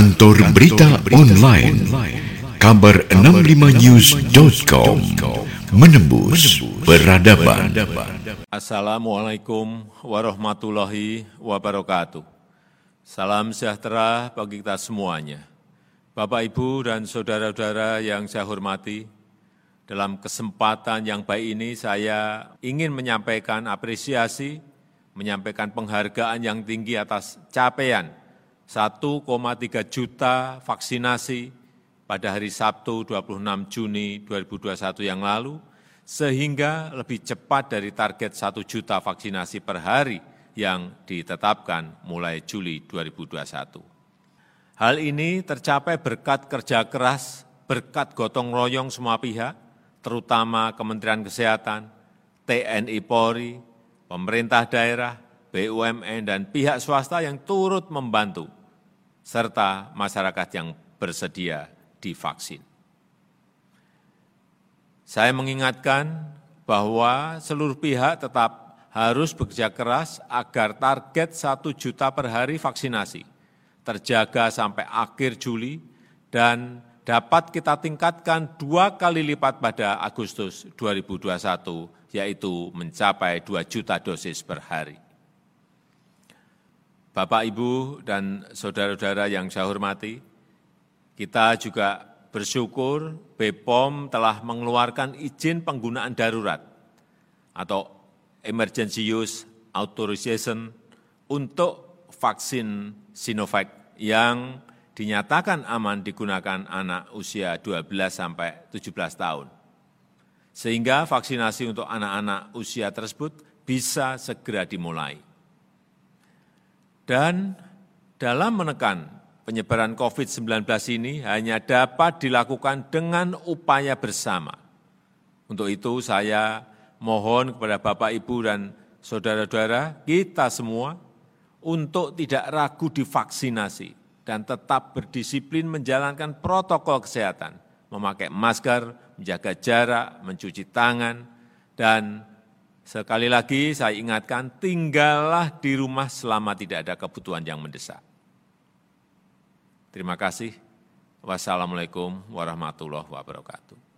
Kantor Berita Online. Kabar 65news.com Menembus Peradaban. Assalamualaikum warahmatullahi wabarakatuh. Salam sejahtera bagi kita semuanya. Bapak, Ibu, dan saudara-saudara yang saya hormati, dalam kesempatan yang baik ini saya ingin menyampaikan apresiasi, menyampaikan penghargaan yang tinggi atas capaian 1,3 juta vaksinasi pada hari Sabtu 26 Juni 2021 yang lalu, sehingga lebih cepat dari target 1 juta vaksinasi per hari yang ditetapkan mulai Juli 2021. Hal ini tercapai berkat kerja keras, berkat gotong royong semua pihak, terutama Kementerian Kesehatan, TNI Polri, pemerintah daerah, BUMN, dan pihak swasta yang turut membantu serta masyarakat yang bersedia divaksin. Saya mengingatkan bahwa seluruh pihak tetap harus bekerja keras agar target satu juta per hari vaksinasi terjaga sampai akhir Juli dan dapat kita tingkatkan dua kali lipat pada Agustus 2021, yaitu mencapai 2 juta dosis per hari. Bapak, Ibu, dan saudara-saudara yang saya hormati, kita juga bersyukur BPOM telah mengeluarkan izin penggunaan darurat atau emergency use authorization untuk vaksin Sinovac yang dinyatakan aman digunakan anak usia 12 sampai 17 tahun. Sehingga vaksinasi untuk anak-anak usia tersebut bisa segera dimulai. Dan dalam menekan penyebaran COVID-19 ini hanya dapat dilakukan dengan upaya bersama. Untuk itu saya mohon kepada Bapak, Ibu, dan saudara-saudara kita semua untuk tidak ragu divaksinasi dan tetap berdisiplin menjalankan protokol kesehatan, memakai masker, menjaga jarak, mencuci tangan, dan Sekali lagi saya ingatkan, tinggallah di rumah selama tidak ada kebutuhan yang mendesak. Terima kasih. Wassalamualaikum warahmatullahi wabarakatuh.